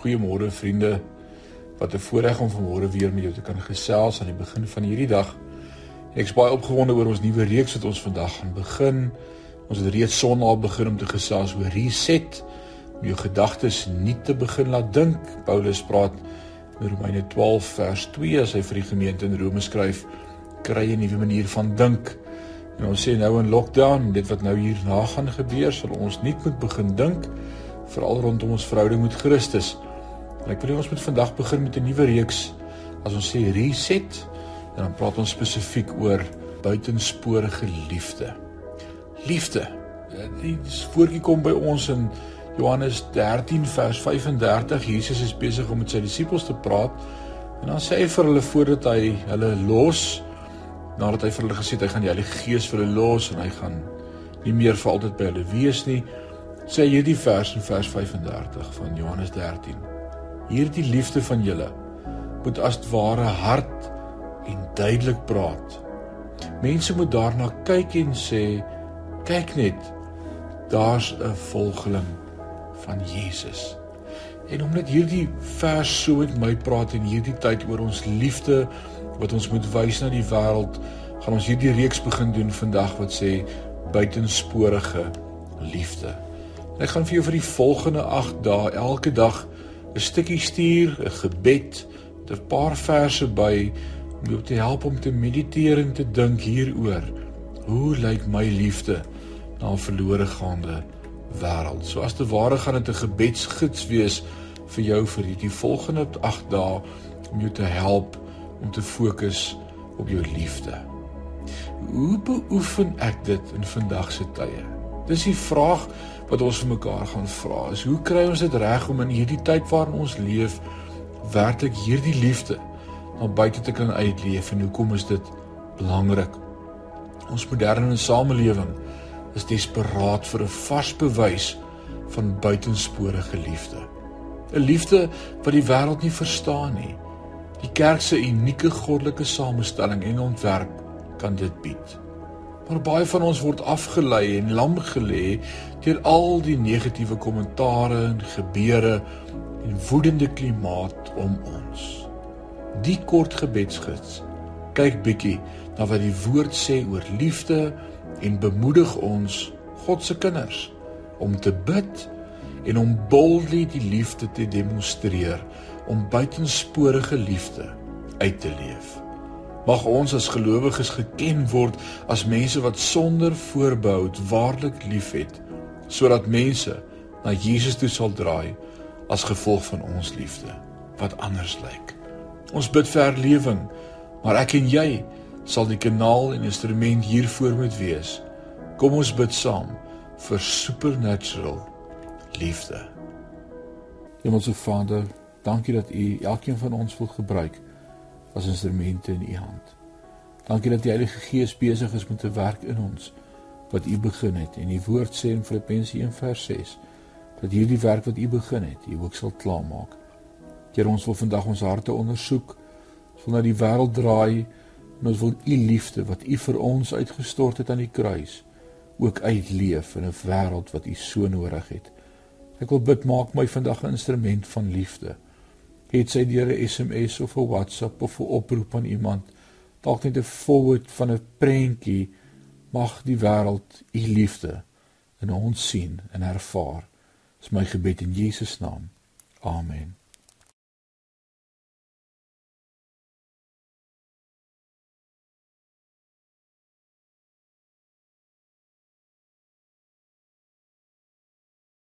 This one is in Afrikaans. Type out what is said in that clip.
Goeiemôre vriende. Wat 'n voorreg om vanmôre weer met jou te kan gesels aan die begin van hierdie dag. Ek is baie opgewonde oor ons nuwe reeks wat ons vandag gaan begin. Ons het reeds Sondag begin om te gesels oor reset, om jou gedagtes nie te begin laat dink. Paulus praat in Romeine 12 vers 2 as hy vir die gemeente in Rome skryf, kry 'n nuwe manier van dink. En ons sê nou in lockdown, dit wat nou hierna gaan gebeur, sal ons nie moet begin dink veral rondom ons verhouding met Christus. Ek wil ons met vandag begin met 'n nuwe reeks. As ons sê reset, dan praat ons spesifiek oor buitensporige liefde. Liefde. Die woordjie kom by ons in Johannes 13 vers 35. Jesus is besig om met sy disippels te praat en dan sê hy vir hulle voordat hy hulle los nadat hy vir hulle gesê het hy gaan die Heilige Gees vir hulle los en hy gaan nie meer vir altyd by hulle wees nie sê hierdie vers in vers 35 van Johannes 13. Hierdie liefde van julle moet as ware hard en duidelik praat. Mense moet daarna kyk en sê kyk net daar's 'n volgeling van Jesus. En omdat hierdie vers so met my praat en hierdie tyd oor ons liefde wat ons moet wys na die wêreld, gaan ons hierdie reeks begin doen vandag wat sê buitensporige liefde. Ek gaan vir jou vir die volgende 8 dae elke dag 'n stukkie stuur, 'n gebed, 'n paar verse by om jou te help om te mediteer en te dink hieroor. Hoe lyk my liefde na 'n verlore gaande wêreld? So as te ware gaan dit 'n gebedsgids wees vir jou vir hierdie volgende 8 dae om jou te help om te fokus op jou liefde. Hoe beoefen ek dit in vandag se tye? Dis die vraag wat ons vir mekaar gaan vra. Is hoe kry ons dit reg om in hierdie tyd waarin ons leef werklik hierdie liefde na buite te kan uitleef en hoekom is dit belangrik? Ons moderne samelewing is desperaat vir 'n vars bewys van buitensporige liefde. 'n Liefde wat die wêreld nie verstaan nie. Die kerk se unieke goddelike samestelling en ontwerp kan dit bied. Maar baie van ons word afgelei en lam gelê deur al die negatiewe kommentare en gebeure en woedende klimaat om ons. Die kort gebedsgids kyk bietjie na wat die woord sê oor liefde en bemoedig ons God se kinders om te bid en om boldly die liefde te demonstreer om buitensporige liefde uit te leef. Mag ons as gelowiges geken word as mense wat sonder voorbehou waarlik liefhet, sodat mense na Jesus toe sal draai as gevolg van ons liefde wat anders lyk. Ons bid vir herlewing, maar ek en jy sal die kanaal en instrument hiervoor moet wees. Kom ons bid saam vir supernatural liefde. Hemelse Vader, dankie dat U elkeen van ons wil gebruik as instrumente in u hand. Dankie dat die Heilige Gees besig is met te werk in ons wat u begin het en die woord sê in Filippense 1:6 dat hierdie werk wat u begin het, u ook sal klaarmaak. Here ons wil vandag ons harte ondersoek, ons wil na die wêreld draai en ons wil u liefde wat u vir ons uitgestort het aan die kruis ook uitleef in 'n wêreld wat u so nodig het. Ek wil bid maak my vandag 'n instrument van liefde het sy deur 'n SMS of 'n WhatsApp of 'n oproep aan iemand dalk net 'n forward van 'n prentjie mag die wêreld u liefde in ons sien en ervaar. Is my gebed in Jesus naam. Amen